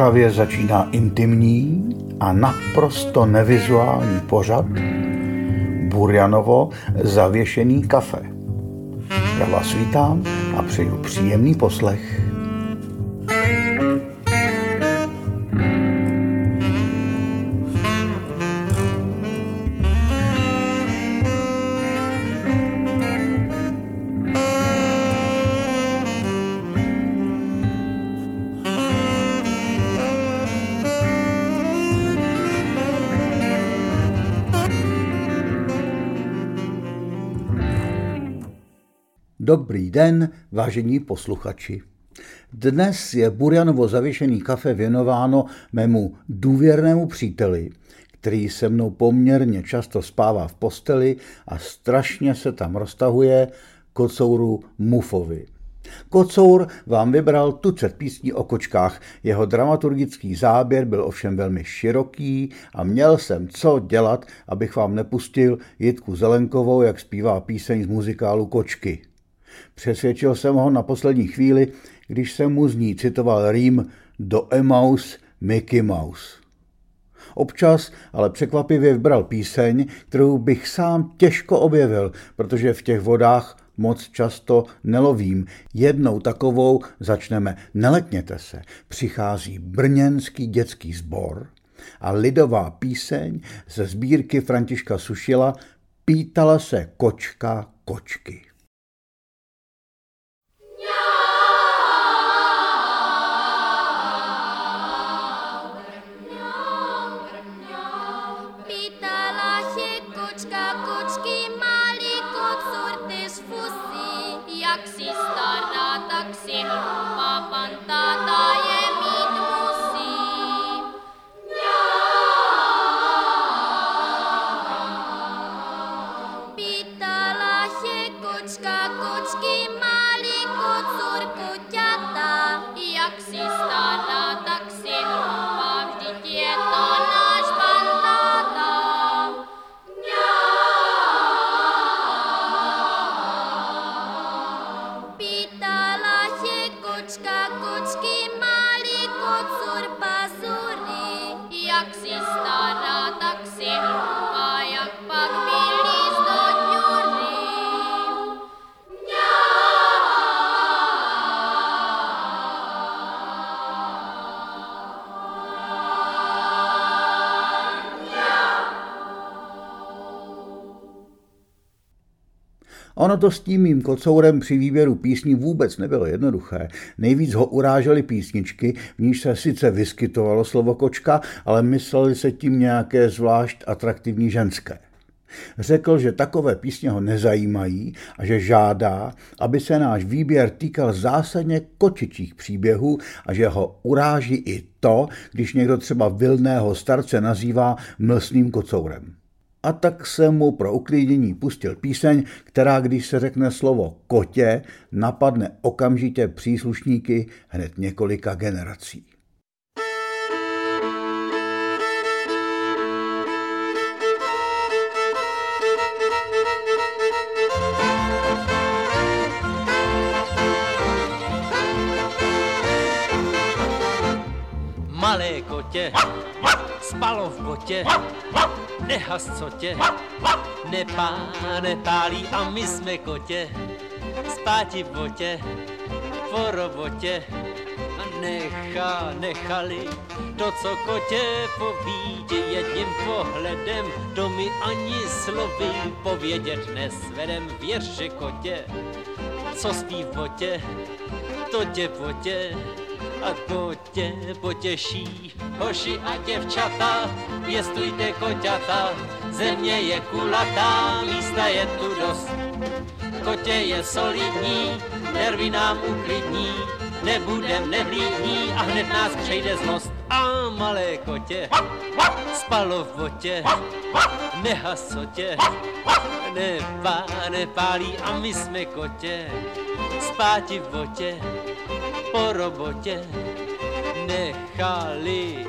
Právě začíná intimní a naprosto nevizuální pořad Burjanovo zavěšený kafe. Já vás vítám a přeju příjemný poslech. Dobrý den, vážení posluchači. Dnes je Burjanovo zavěšený kafe věnováno mému důvěrnému příteli, který se mnou poměrně často spává v posteli a strašně se tam roztahuje kocouru Mufovi. Kocour vám vybral tucet písní o kočkách. Jeho dramaturgický záběr byl ovšem velmi široký a měl jsem co dělat, abych vám nepustil Jitku Zelenkovou, jak zpívá píseň z muzikálu Kočky. Přesvědčil jsem ho na poslední chvíli, když jsem mu z ní citoval rým do Emaus Mickey Mouse. Občas ale překvapivě vybral píseň, kterou bych sám těžko objevil, protože v těch vodách moc často nelovím. Jednou takovou začneme. Nelekněte se, přichází brněnský dětský sbor a lidová píseň ze sbírky Františka Sušila Pítala se kočka kočky. Ono to s tím mým kocourem při výběru písní vůbec nebylo jednoduché. Nejvíc ho urážely písničky, v níž se sice vyskytovalo slovo kočka, ale mysleli se tím nějaké zvlášť atraktivní ženské. Řekl, že takové písně ho nezajímají a že žádá, aby se náš výběr týkal zásadně kočičích příběhů a že ho uráží i to, když někdo třeba vilného starce nazývá mlsným kocourem. A tak jsem mu pro uklidnění pustil píseň, která, když se řekne slovo kotě, napadne okamžitě příslušníky hned několika generací. Malé kotě spalo v botě. Nehas, co tě. Nepá, nepálí a my jsme kotě, spáti v botě, po robotě. A nechá, nechali to, co kotě povídě jedním pohledem, to mi ani slovy povědět nesvedem, věř, že kotě, co spí v botě, to tě potě, a to tě potěší. Hoši a děvčata, pěstujte koťata, země je kulatá, místa je tu dost. Kotě je solidní, nervy nám uklidní, nebudem nehlídní a hned nás přejde zlost. A malé kotě spalo v botě, nehasotě, nepá, nepálí a my jsme kotě, spáti v botě, po robotě nechali.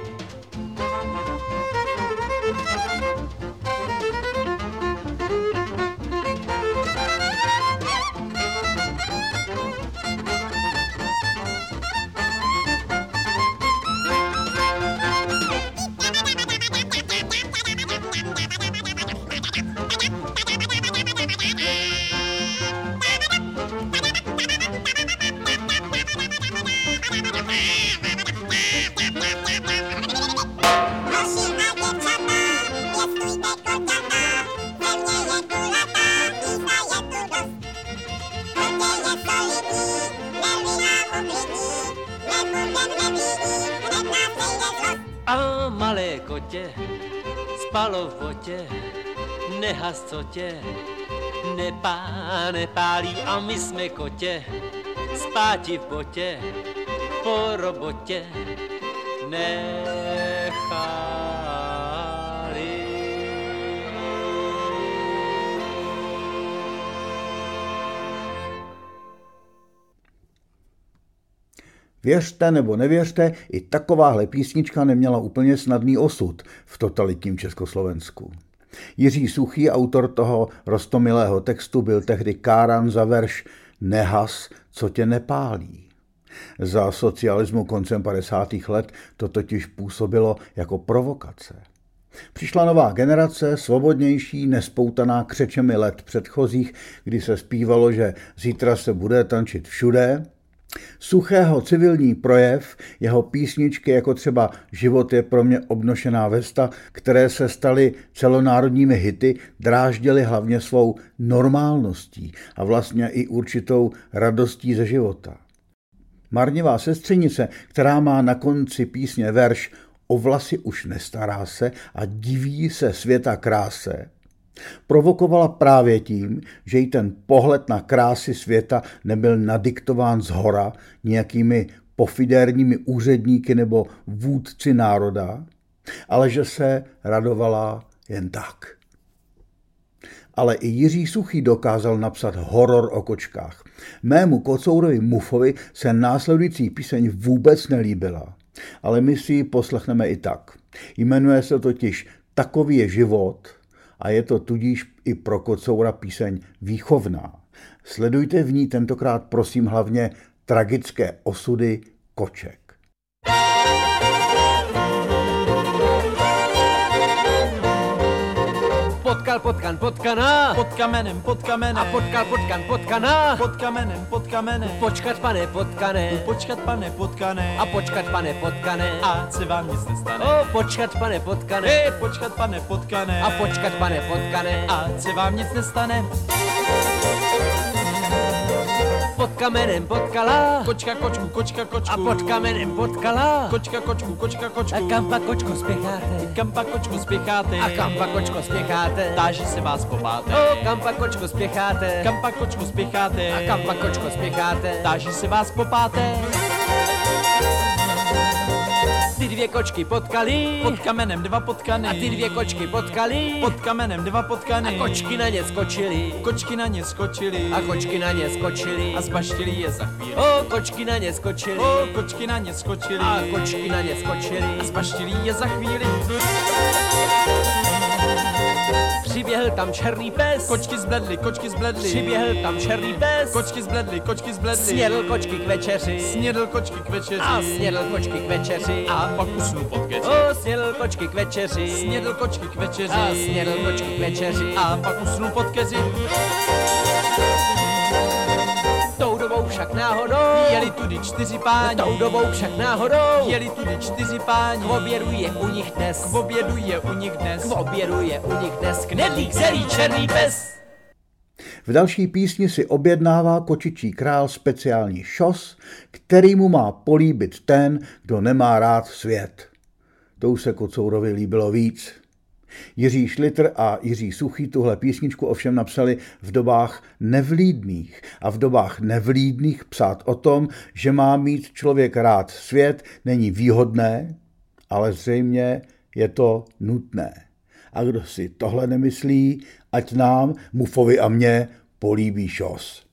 Botě, nehas co tě, nepá, nepálí a my jsme kotě, spáti v botě, po robotě, nechali. Věřte nebo nevěřte, i takováhle písnička neměla úplně snadný osud v totalitním Československu. Jiří Suchý, autor toho rostomilého textu, byl tehdy káran za verš Nehas, co tě nepálí. Za socialismu koncem 50. let to totiž působilo jako provokace. Přišla nová generace, svobodnější, nespoutaná křečemi let předchozích, kdy se zpívalo, že zítra se bude tančit všude, Suchého civilní projev, jeho písničky jako třeba Život je pro mě obnošená vesta, které se staly celonárodními hity, dráždily hlavně svou normálností a vlastně i určitou radostí ze života. Marnivá sestřenice, která má na konci písně verš O vlasy už nestará se a diví se světa kráse, Provokovala právě tím, že jí ten pohled na krásy světa nebyl nadiktován z hora nějakými pofidérními úředníky nebo vůdci národa, ale že se radovala jen tak. Ale i Jiří Suchý dokázal napsat horor o kočkách. Mému kocourovi Mufovi se následující píseň vůbec nelíbila, ale my si ji poslechneme i tak. Jmenuje se totiž Takový je život – a je to tudíž i pro kocoura píseň výchovná. Sledujte v ní tentokrát prosím hlavně tragické osudy koček. Potkal potkan potkana, pod kamenem, pod kamenem, a potkal potkan potkana, pod kamenem, pod kamenem, počkat pane potkane, počkat pane potkane, a počkat pane potkane, a se vám nic nestane. o počkat pane potkane, Hej, počkat pane potkane, a počkat pane potkane, a se vám nic nestane. Pod kamenem potkala, Kočka kočku, kočka kočku, a pod kamenem potkala, kočka kočku, kočka kočku, a kam pak kočko spěcháte, kam pak kočku spěcháte, a kam pak kočko spěcháte, táží se vás popáte, o kam pak kočko spěcháte, kam pak kočku spěcháte, a kam pak kočko spěcháte, táží se vás popáte. Ty dvě kočky potkali, Pod kamenem dva potkany, a ty dvě kočky potkali, pod kamenem dva potkany, a kočky na ně skočily, kočky na ně skočily, a kočky na ně skočily, a zbaštili je za chvíli. o kočky na ně skočily, O, kočky na ně skočily, a kočky na ně skočily, a zbaštili je za chvíli. Přiběhl tam černý pes, Kočky zbledly, kočky zbledly, přiběhl tam černý pes, kočky zbledly, kočky zbledly, snědl kočky k večeři, snědl kočky k večeři, a snědl kočky k večeři, a pak usnul pod keři. o snědl kočky k večeři, Snědl kočky k večeři, a snědl kočky k večeři, a pak usnul pod keři. tou dobou však náhodou, Jeli tudy čtyři páni, tou dobou však náhodou, jeli tudy čtyři páni, k obědu je u nich dnes, k obědu je u nich dnes, k obědu je u nich dnes knedlík zelí černý pes. V další písni si objednává kočičí král speciální šos, který mu má políbit ten, kdo nemá rád svět. To už se Kocourovi líbilo víc. Jiří Šlitr a Jiří Suchý tuhle písničku ovšem napsali v dobách nevlídných. A v dobách nevlídných psát o tom, že má mít člověk rád svět, není výhodné, ale zřejmě je to nutné. A kdo si tohle nemyslí, ať nám, Mufovi a mně, políbí šos.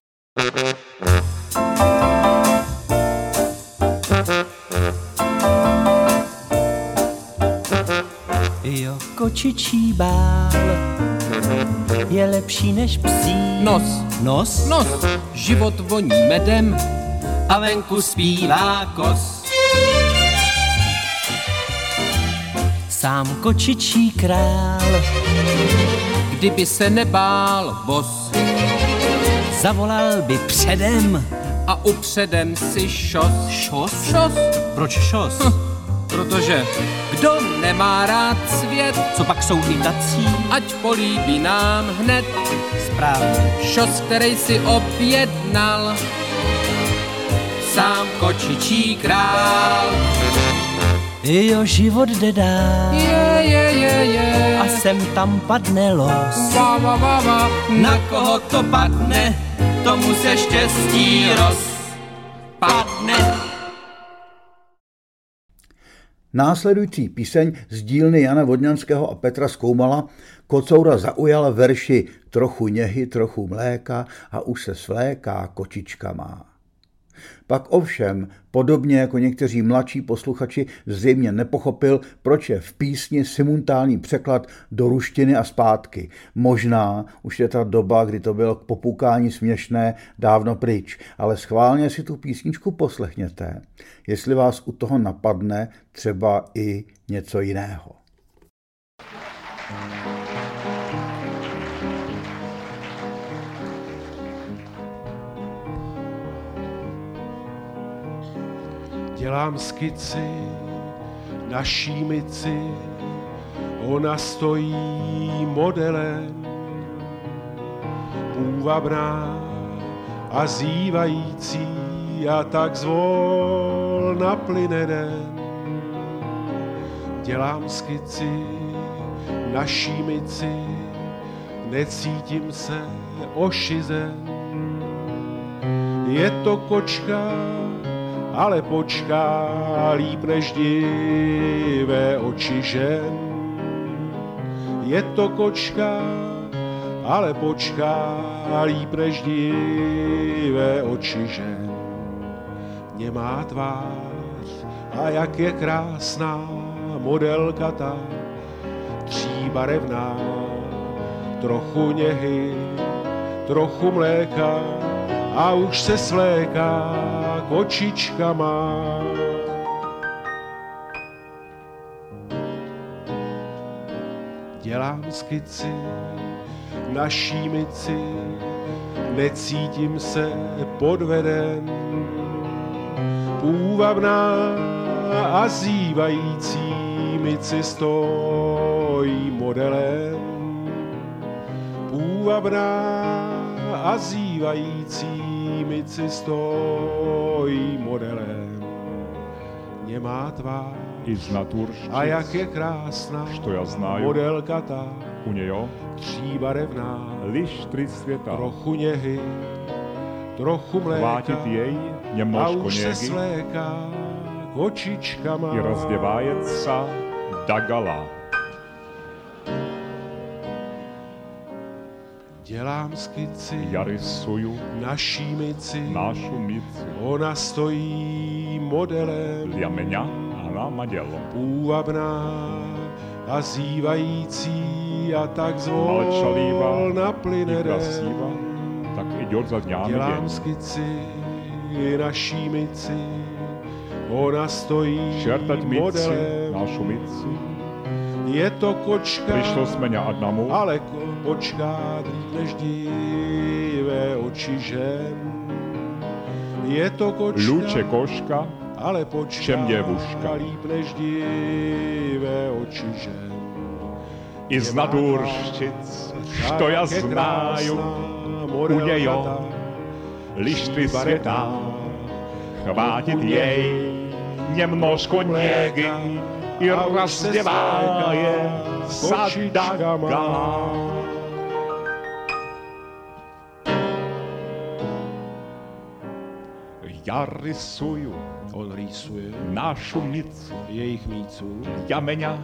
Jo, kočičí bál je lepší než psí. Nos, Nos? nos, život voní medem a venku zpívá kos. Sám kočičí král Kdyby se nebál bos zavolal by předem. a upředem si šos. Šos? Šos, Proč šos? Protože kdo nemá rád svět, Co pak jsou i tací? ať políbí nám hned Správně. šos, který si objednal. Sám kočičí král. Jo, život jde dál Je, je, je, je. a sem tam padne los. Va, va, va, va. Na koho to padne, tomu se štěstí rozpadne. Následující píseň z dílny Jana Vodňanského a Petra Skoumala kocoura zaujala verši Trochu něhy, trochu mléka a už se svléká kočička má. Pak ovšem, podobně jako někteří mladší posluchači, zřejmě nepochopil, proč je v písni simultánní překlad do ruštiny a zpátky. Možná už je ta doba, kdy to bylo k popukání směšné, dávno pryč, ale schválně si tu písničku poslechněte, jestli vás u toho napadne třeba i něco jiného. Dělám skici naší myci, ona stojí modelem, půvabná a zývající a tak zvol na den. Dělám skici naší myci, necítím se ošizen. Je to kočka, ale počká líp než divé oči žen. Je to kočka, ale počká líp než divé oči žen. Nemá tvář a jak je krásná modelka ta, tříbarevná, trochu něhy, trochu mléka a už se svléká kočička má. Dělám skici naší myci, necítím se podveden. Půvabná a zývající myci stojí modelem. Půvabná a zývající myci stojí stojí modelem. Nemá tvár. Iz naturštic, a jak je krásná, što já znaju, modelka ta, u něj tří barevná, liš tři světa, trochu něhy, trochu mléka, Hvátit jej němožko a už něhy, se sléká, kočičkama, i rozděvájet sa Dagala. Dělám skici, já rysuju naší mici, našu mici. Ona stojí modelem já mě a na madělo. Půvabná a zývající a tak zvol na plyne tak jde za dňámi Dělám den. skici i na šímici, ona stojí Šertať modelem. Mici, našu mici, je to kočka. přišlo jsme na neadnamu. Ale kočka počká, než oči očižem. Je to kočka. Luče koška. Ale počká, všem děvuška. líp než díve očižem. I z nadůrštic, što já znáju, u nějo, lištvy světa, chvátit jej, němnožko něgy, i rozdělá je zadagá. Já rysuju, on rýsuje, našu šumnicu, jejich mícu, jameňa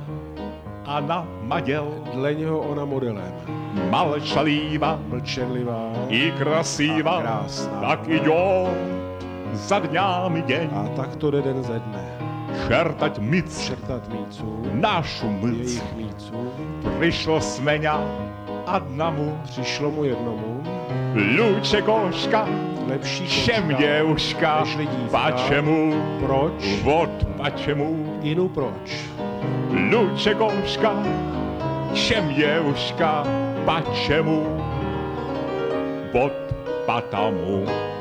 a na maděl. Dle něho ona modelem. Malčalíva, mlčenlivá i krasíva, krásná, tak jo, za dňámi den. A tak to jde den ze dne šertať mic. Šertať micu. Našu mic. Jejich mícu. Přišlo smeňa adnamu. Přišlo mu jednomu. Luče koška. Lepší Všem děuška. Pačemu. Proč? Vod pačemu. inu proč? Luče koška. Všem děuška. Pačemu. Vod patamu.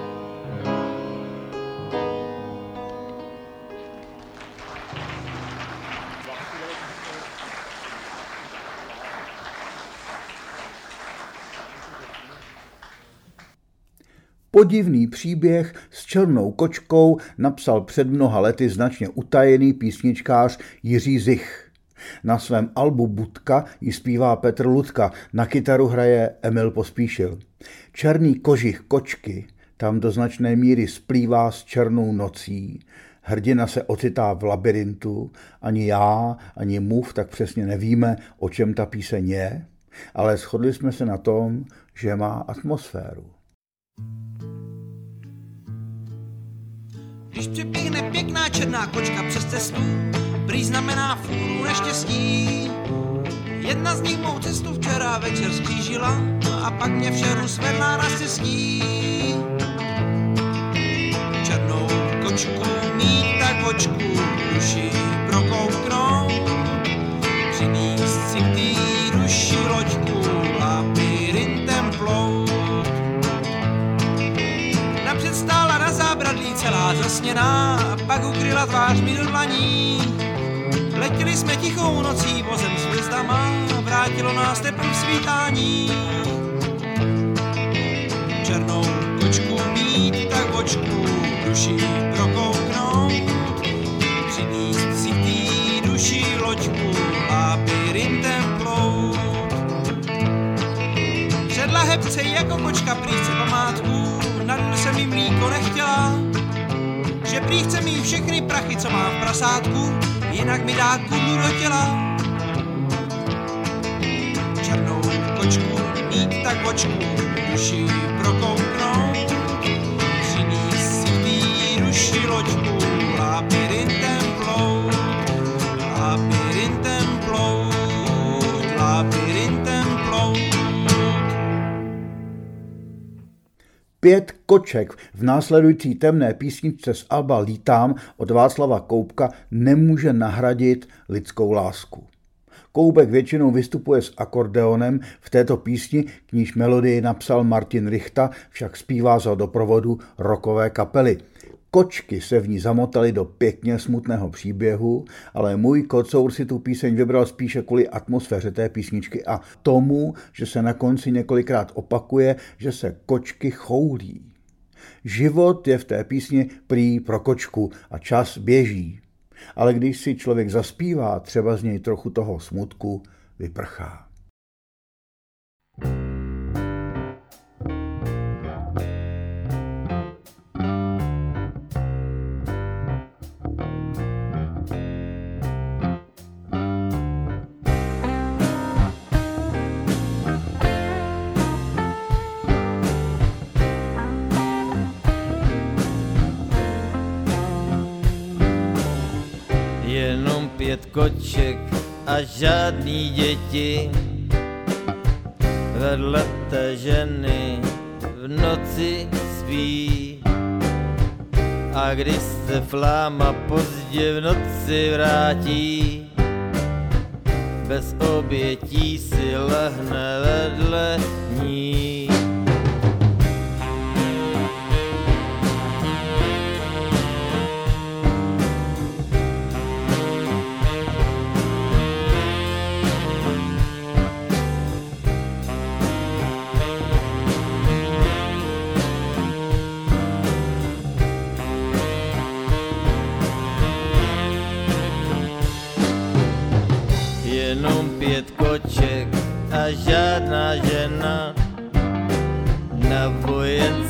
Podivný příběh s černou kočkou napsal před mnoha lety značně utajený písničkář Jiří Zich. Na svém albu Budka ji zpívá Petr Ludka, na kytaru hraje Emil Pospíšil. Černý kožich kočky tam do značné míry splývá s černou nocí. Hrdina se ocitá v labirintu, ani já, ani Muf tak přesně nevíme, o čem ta píseň je, ale shodli jsme se na tom, že má atmosféru. Když přeběhne pěkná černá kočka přes cestu, prý znamená fůru neštěstí. Jedna z nich mou cestu včera večer skřížila a pak mě vše svedla na cestí. Černou kočku mít tak očku duši prokouknout, přinést si k tý duši loďku celá zasněná, pak ukryla tvář mi do dlaní. Letěli jsme tichou nocí vozem s hvězdama, vrátilo nás teplý svítání. Černou kočku mít, tak očku duši prokouknout. Přinést si tý duši loďku labirintem plout. Předla hebce jako kočka prý chce památku, na se mi mlíko nechtěla. Prý chce mít všechny prachy, co má v prasátku, jinak mi dá kudlu do těla. Černou kočku mít tak očku, duši prokouknout. Přinést si tý duši loďku, Pět koček v následující temné písničce z Alba Lítám od Václava Koupka nemůže nahradit lidskou lásku. Koubek většinou vystupuje s akordeonem, v této písni, k níž melodii napsal Martin Richta, však zpívá za doprovodu rokové kapely. Kočky se v ní zamotaly do pěkně smutného příběhu, ale můj kocour si tu píseň vybral spíše kvůli atmosféře té písničky a tomu, že se na konci několikrát opakuje, že se kočky choulí. Život je v té písni prý pro kočku a čas běží. Ale když si člověk zaspívá, třeba z něj trochu toho smutku vyprchá. Jenom pět koček a žádný děti. Vedle té ženy v noci spí. A když se fláma pozdě v noci vrátí Bez obětí si lehne vedle ní a žádná žena na vojenské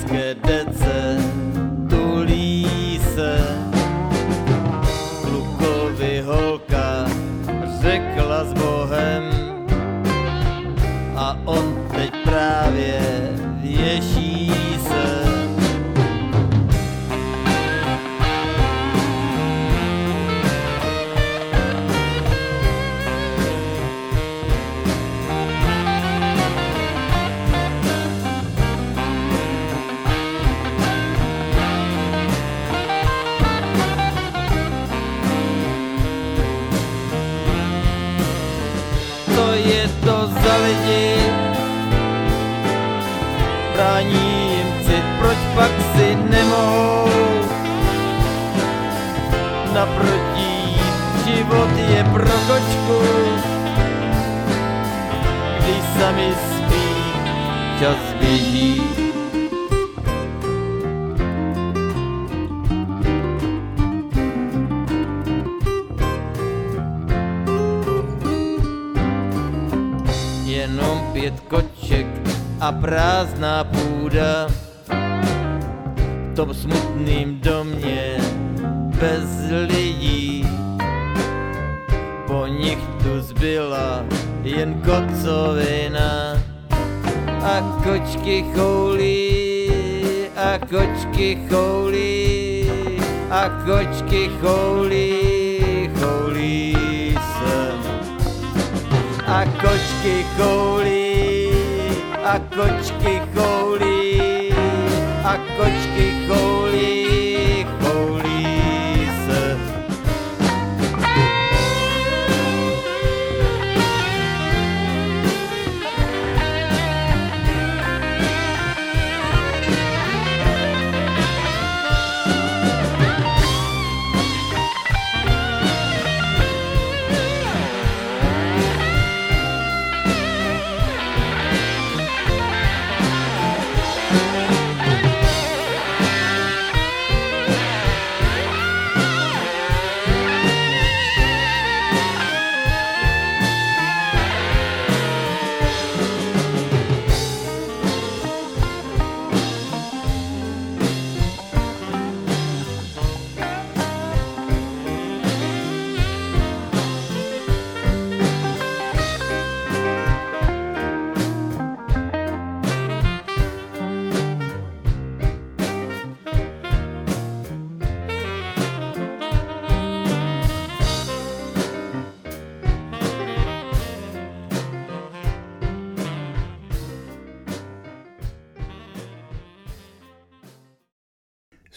prázdná půda. V tom smutným domě bez lidí. Po nich tu zbyla jen kocovina a kočky choulí a kočky choulí a kočky choulí,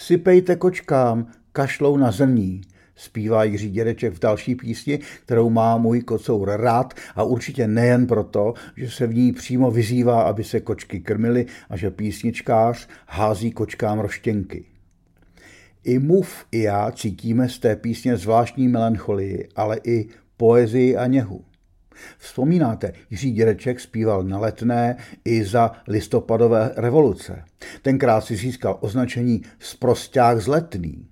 Sypejte kočkám, kašlou na zrní, zpívá Jiří Dědeček v další písni, kterou má můj kocour rád a určitě nejen proto, že se v ní přímo vyzývá, aby se kočky krmily a že písničkář hází kočkám roštěnky. I Muf i já cítíme z té písně zvláštní melancholii, ale i poezii a něhu. Vzpomínáte, Jiří Dědeček zpíval na letné i za listopadové revoluce. Tenkrát si získal označení sprosták z letný.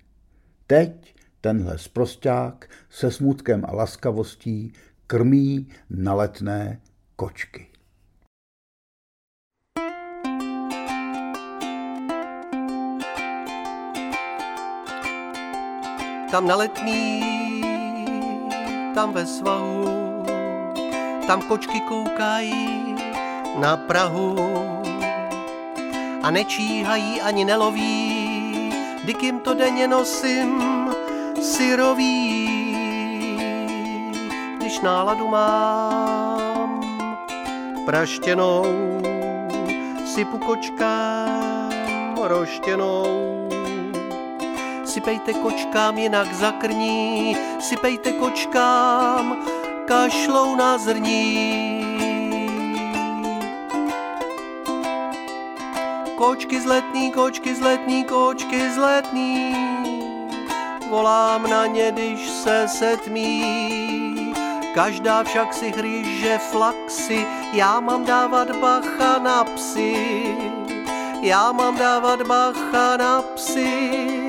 Teď tenhle sprosták se smutkem a laskavostí krmí na letné kočky. Tam na letný, tam ve svahu, tam kočky koukají na Prahu a nečíhají ani neloví, dyk jim to denně nosím syrový, když náladu mám praštěnou, sypu kočkám roštěnou. Sypejte kočkám, jinak zakrní, sypejte kočkám, kašlou na zrní. Kočky z letní, kočky z letní, kočky z letní, volám na ně, když se setmí. Každá však si hryže flaxy, já mám dávat bacha na psy. Já mám dávat bacha na psy.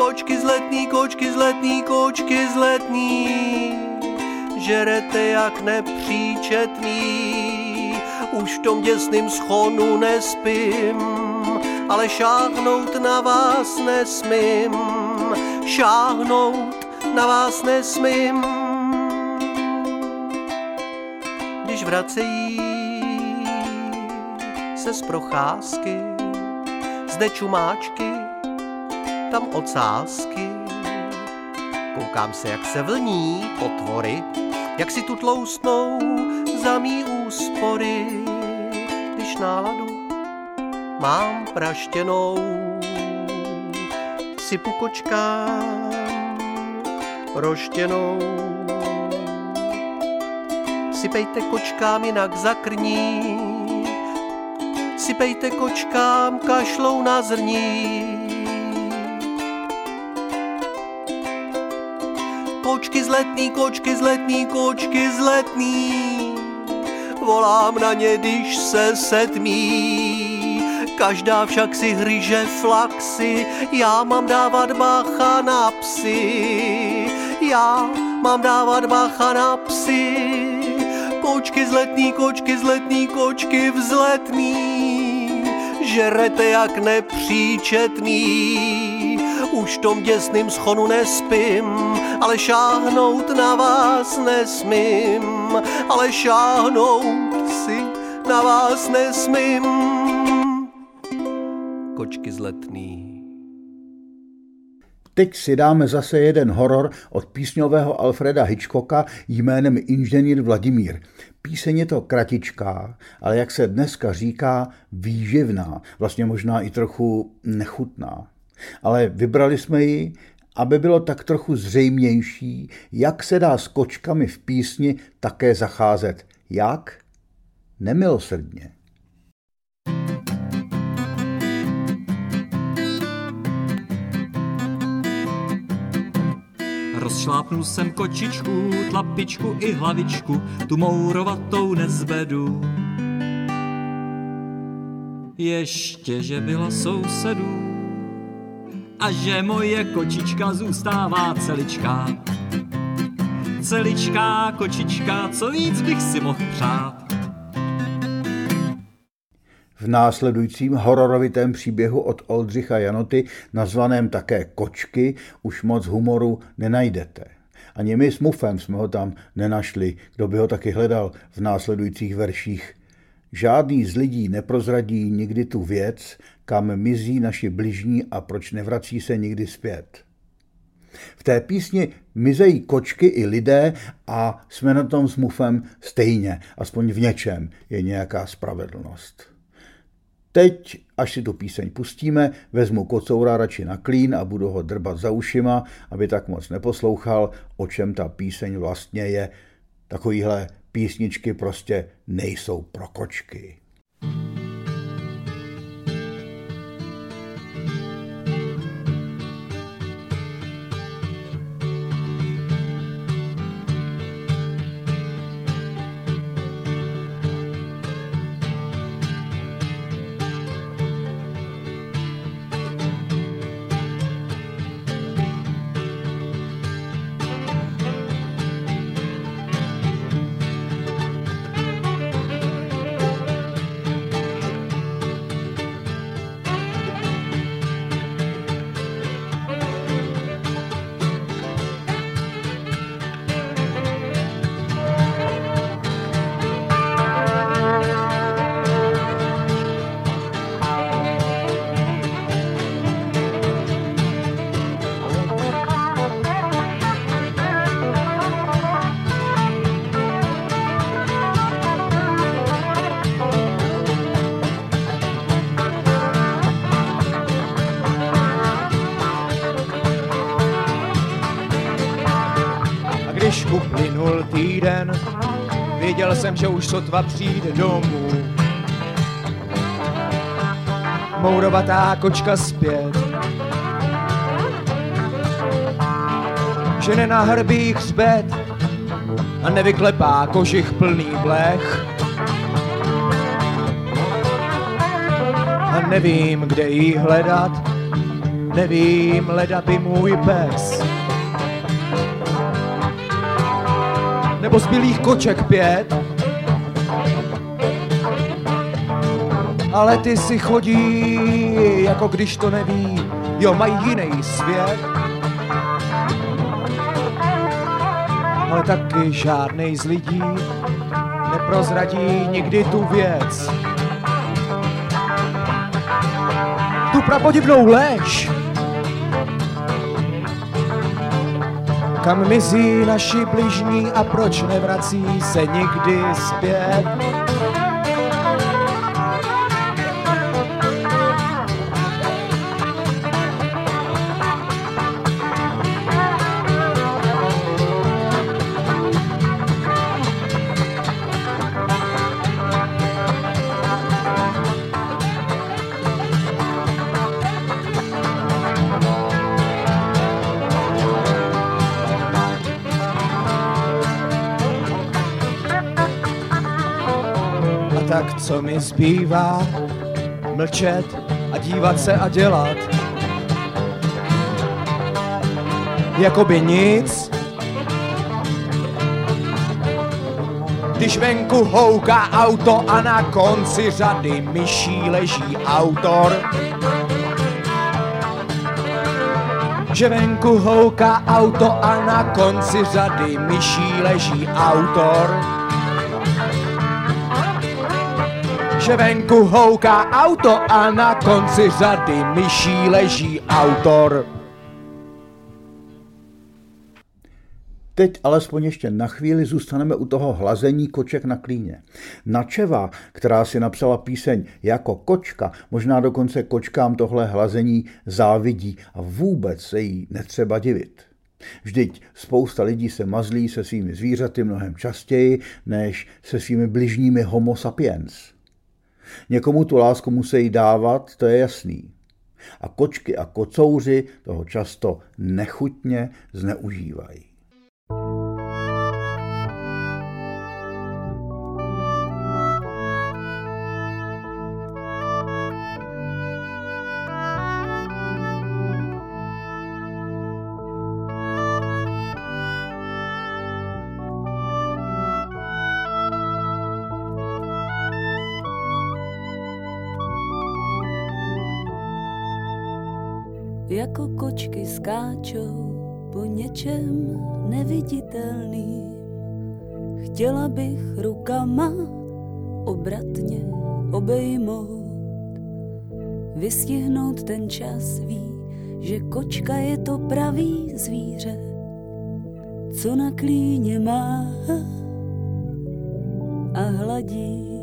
Kočky z letní, kočky z letní, kočky z letní, žerete jak nepříčetný. Už v tom děsným schonu nespím, ale šáhnout na vás nesmím. Šáhnout na vás nesmím. Když vracejí se z procházky, zde čumáčky, tam ocásky. Koukám se, jak se vlní potvory, jak si tu tloustnou za mý úspory, když náladu mám praštěnou. Sypu kočkám roštěnou. Sypejte kočkám, jinak zakrní. Sypejte kočkám, kašlou na zrní. Kočky z letní, kočky z letní, kočky z letní. Volám na ně, když se setmí. Každá však si hryže flaxy, já mám dávat bacha na psy. Já mám dávat bacha na psy. kočky, zletný kočky, zletný kočky, vzletný. Žerete jak nepříčetný. Už v tom děsným schonu nespím, ale šáhnout na vás nesmím, ale šáhnout si na vás nesmím. Kočky zletný. Teď si dáme zase jeden horor od písňového Alfreda Hitchcocka jménem Inženýr Vladimír. Píseň je to kratičká, ale jak se dneska říká, výživná, vlastně možná i trochu nechutná. Ale vybrali jsme ji, aby bylo tak trochu zřejmější, jak se dá s kočkami v písni také zacházet. Jak? Nemilosrdně. Rozšlápnul jsem kočičku, tlapičku i hlavičku, tu mourovatou nezvedu. Ještě, že byla sousedů a že moje kočička zůstává celičká. Celičká kočička, co víc bych si mohl přát. V následujícím hororovitém příběhu od Oldřicha Janoty, nazvaném také Kočky, už moc humoru nenajdete. Ani my s Mufem jsme ho tam nenašli, kdo by ho taky hledal v následujících verších. Žádný z lidí neprozradí nikdy tu věc, kam mizí naši bližní a proč nevrací se nikdy zpět. V té písni mizejí kočky i lidé a jsme na tom s Mufem stejně, aspoň v něčem je nějaká spravedlnost. Teď, až si tu píseň pustíme, vezmu kocoura radši na klín a budu ho drbat za ušima, aby tak moc neposlouchal, o čem ta píseň vlastně je. Takovýhle písničky prostě nejsou pro kočky. Sotva přijde domů. Mourovatá kočka zpět, že na hrbích hřbet a nevyklepá kožich plný blech. A nevím, kde jí hledat, nevím, leda by můj pes. nebo zbylých koček pět. Ale ty si chodí, jako když to neví, jo, mají jiný svět. Ale taky žádnej z lidí neprozradí nikdy tu věc. Tu prapodivnou lež, kam mizí naši bližní a proč nevrací se nikdy zpět. Co mi zbývá? Mlčet a dívat se a dělat. Jakoby nic. Když venku houká auto a na konci řady myší leží autor. Že venku houká auto a na konci řady myší leží autor. Že venku houká auto a na konci řady myší leží autor. Teď alespoň ještě na chvíli zůstaneme u toho hlazení koček na klíně. Načeva, která si napsala píseň jako kočka, možná dokonce kočkám tohle hlazení závidí a vůbec se jí netřeba divit. Vždyť spousta lidí se mazlí se svými zvířaty mnohem častěji než se svými bližními homo sapiens. Někomu tu lásku musí dávat, to je jasný. A kočky a kocouři toho často nechutně zneužívají. Kočky skáčou po něčem neviditelným. Chtěla bych rukama obratně obejmout, vystihnout ten čas, ví, že kočka je to pravý zvíře, co na klíně má a hladí.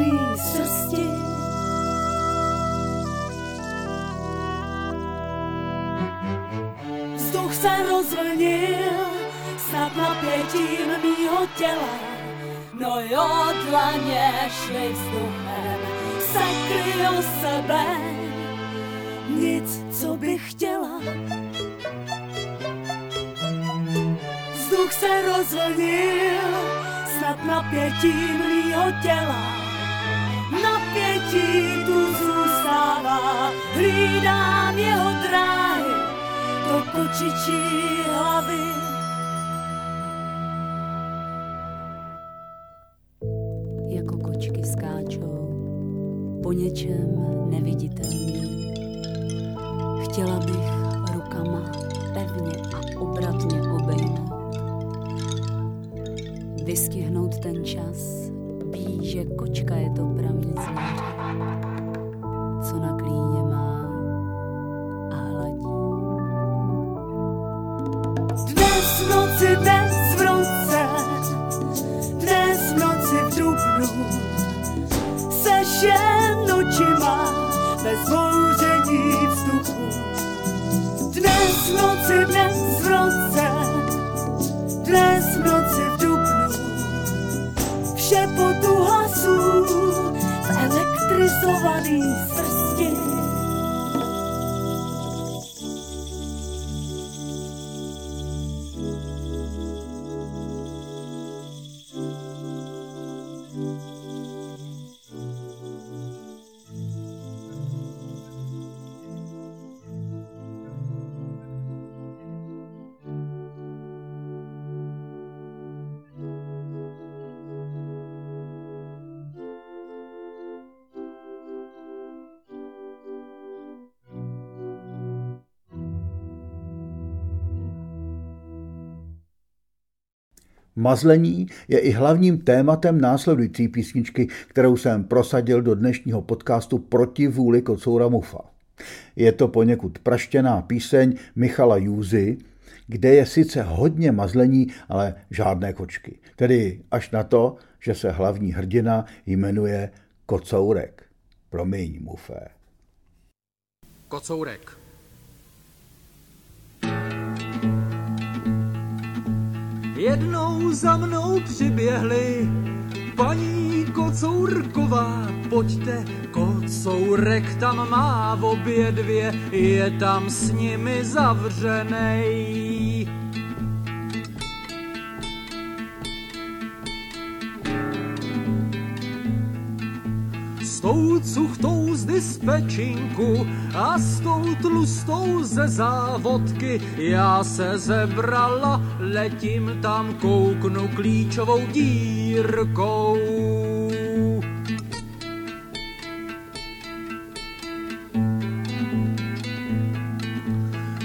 Elektrizovaný srsti. Vzduch se rozvlnil snad napětím mýho těla. No jo, dlaně šly vzduchem, sekly o sebe, nic, co bych chtěla. Vzduch se rozvlnil, snad napětím mýho těla. Napětí tu zůstává, hlídám jeho dráhy do kočičí hlavy. jako kočky skáčou po něčem neviditelným. Elektrizovaný srsti. Mazlení je i hlavním tématem následující písničky, kterou jsem prosadil do dnešního podcastu proti vůli Kocoura Mufa. Je to poněkud praštěná píseň Michala Júzy, kde je sice hodně mazlení, ale žádné kočky. Tedy až na to, že se hlavní hrdina jmenuje Kocourek. Promiň, Mufé. Kocourek. Jednou za mnou přiběhli paní Kocourková, pojďte, Kocourek tam má v obě dvě, je tam s nimi zavřenej. S tou cuchtou z dispečinku a s tou tlustou ze závodky já se zebrala, letím tam, kouknu klíčovou dírkou.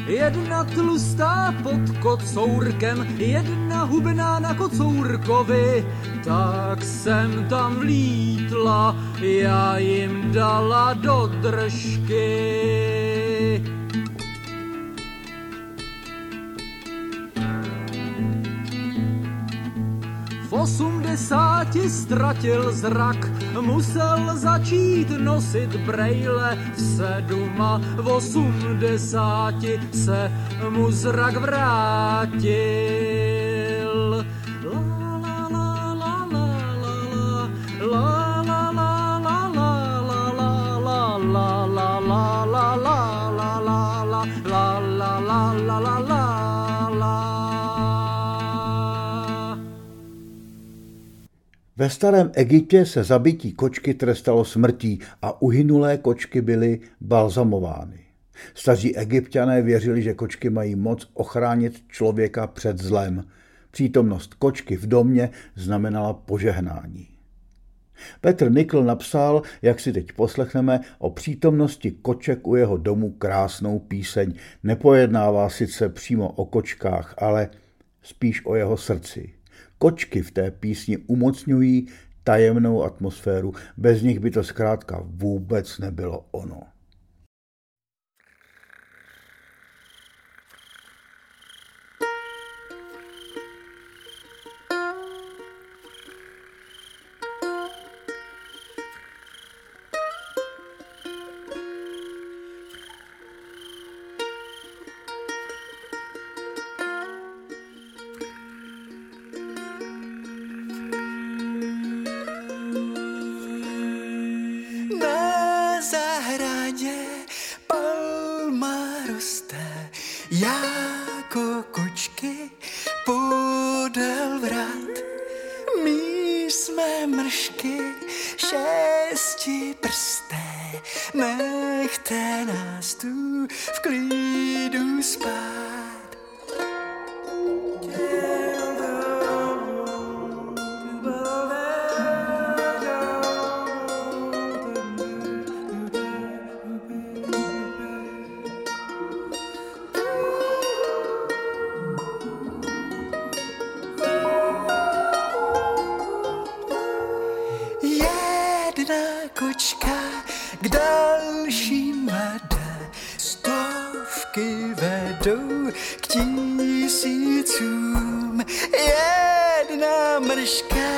Jedna tlustá pod kocourkem, jedna hubená na kocourkovi, tak jsem tam vlítla, já jim dala do držky. V osmdesáti ztratil zrak, musel začít nosit brejle. V sedma v osmdesáti se mu zrak vrátil. Ve starém Egyptě se zabití kočky trestalo smrtí a uhynulé kočky byly balzamovány. Staří egyptiané věřili, že kočky mají moc ochránit člověka před zlem. Přítomnost kočky v domě znamenala požehnání. Petr Nikl napsal, jak si teď poslechneme, o přítomnosti koček u jeho domu krásnou píseň. Nepojednává sice přímo o kočkách, ale spíš o jeho srdci. Kočky v té písni umocňují tajemnou atmosféru, bez nich by to zkrátka vůbec nebylo ono. Tisícům. Jedna mrška pro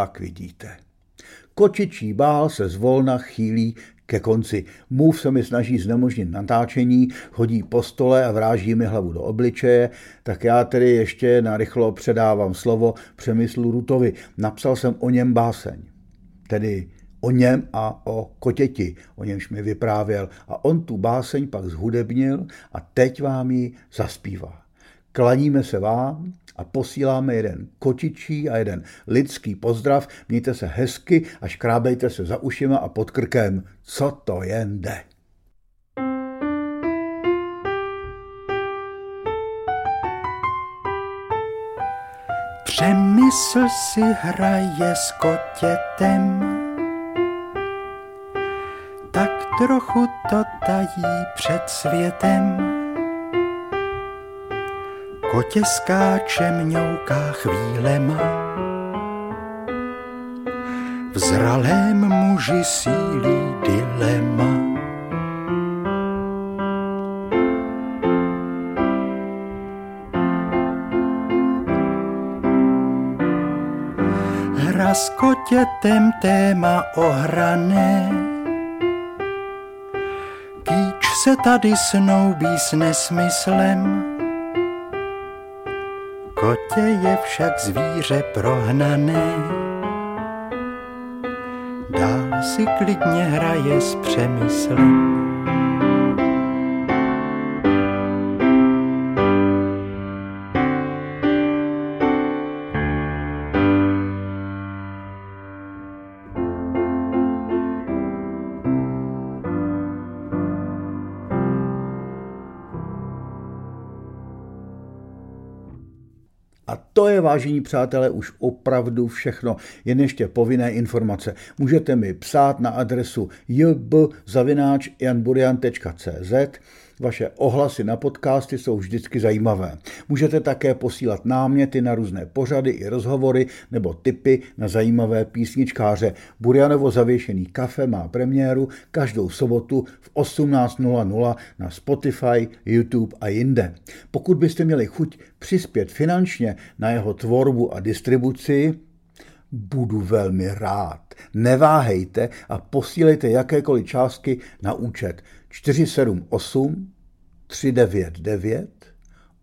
Tak vidíte. Kočičí bál se zvolna chýlí ke konci. Mův se mi snaží znemožnit natáčení, chodí po stole a vráží mi hlavu do obličeje, tak já tedy ještě narychlo předávám slovo Přemyslu Rutovi. Napsal jsem o něm báseň. Tedy o něm a o kotěti, o němž mi vyprávěl. A on tu báseň pak zhudebnil a teď vám ji zaspívá. Klaníme se vám a posíláme jeden kočičí a jeden lidský pozdrav. Mějte se hezky a škrábejte se za ušima a pod krkem, co to jen jde. Přemysl si hraje s kotětem, tak trochu to tají před světem. Kotě skáče mňouká chvílema, v zralém muži sílí dilema. Hra s kotětem téma ohrané, Kýč se tady snoubí s nesmyslem, Kotě je však zvíře prohnané, dál si klidně hraje s přemyslem. A to je, vážení přátelé, už opravdu všechno. Jen ještě povinné informace. Můžete mi psát na adresu jb.janburian.cz vaše ohlasy na podcasty jsou vždycky zajímavé. Můžete také posílat náměty na různé pořady i rozhovory nebo tipy na zajímavé písničkáře. Burjanovo zavěšený kafe má premiéru každou sobotu v 18.00 na Spotify, YouTube a jinde. Pokud byste měli chuť přispět finančně na jeho tvorbu a distribuci, budu velmi rád. Neváhejte a posílejte jakékoliv částky na účet 478 399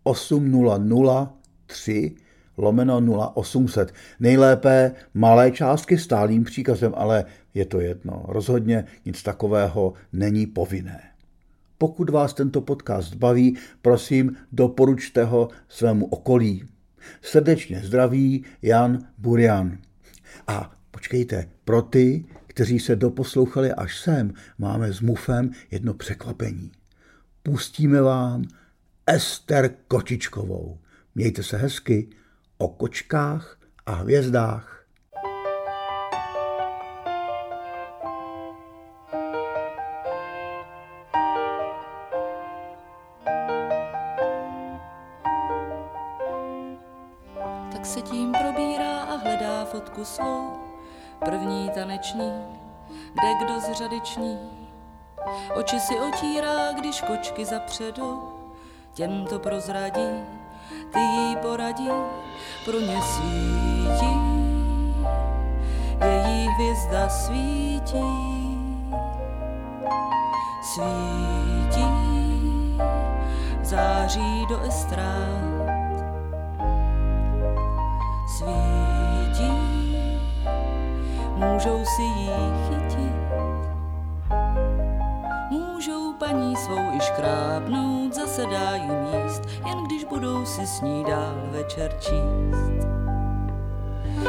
8003 lomeno 0800. Nejlépe malé částky stálým příkazem, ale je to jedno. Rozhodně nic takového není povinné. Pokud vás tento podcast baví, prosím, doporučte ho svému okolí. Srdečně zdraví Jan Burian. A počkejte, pro ty, kteří se doposlouchali až sem, máme s Mufem jedno překvapení. Pustíme vám Ester Kočičkovou. Mějte se hezky o kočkách a hvězdách. Tak se tím probírá a hledá fotku svou. První taneční, jde kdo z řadyční. Oči si otírá, když kočky zapředou. Těm to prozradí, ty jí poradí, pro ně svítí. Její hvězda svítí. Svítí, září do estrád. Můžou si jí chytit. Můžou paní svou i škrábnout, zase dá jim jíst, jen když budou si s ní dál večer číst.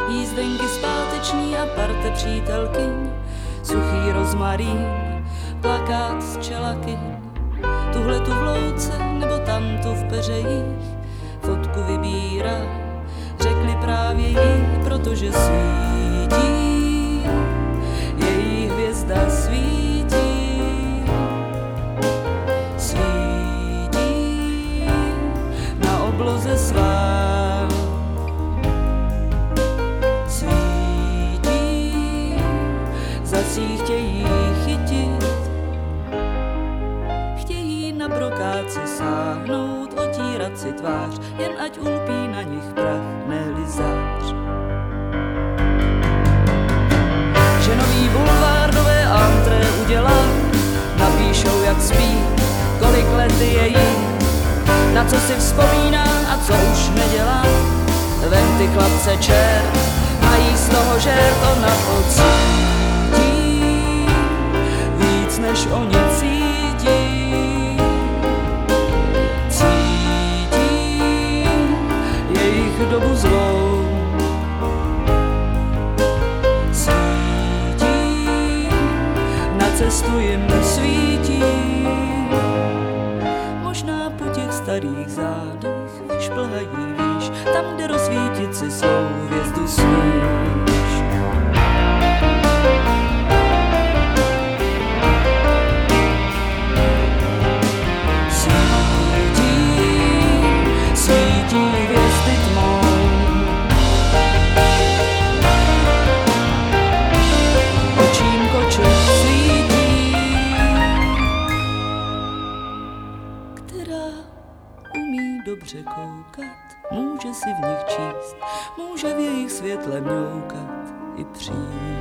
Jízdenky zpáteční a parte přítelkyň, suchý rozmarín, plakát z čelaky, tuhle tu v louce nebo tam tu v peřejích, víra. Řekli právě jí, protože svítí, si tvář, jen ať ulpí na nich prach, ne zář. Že nový bulvár nové antré udělá, napíšou jak spí, kolik let je jí, na co si vzpomíná a co už nedělá. Ven ty chlapce čer, mají z toho žert, ona pocítí, víc než oni cítí. Cestu jim svítí. Možná po těch starých zádech vyšplhají výš, tam, kde rozsvítit si svou si v nich číst, může v jejich světle mňoukat i přijít.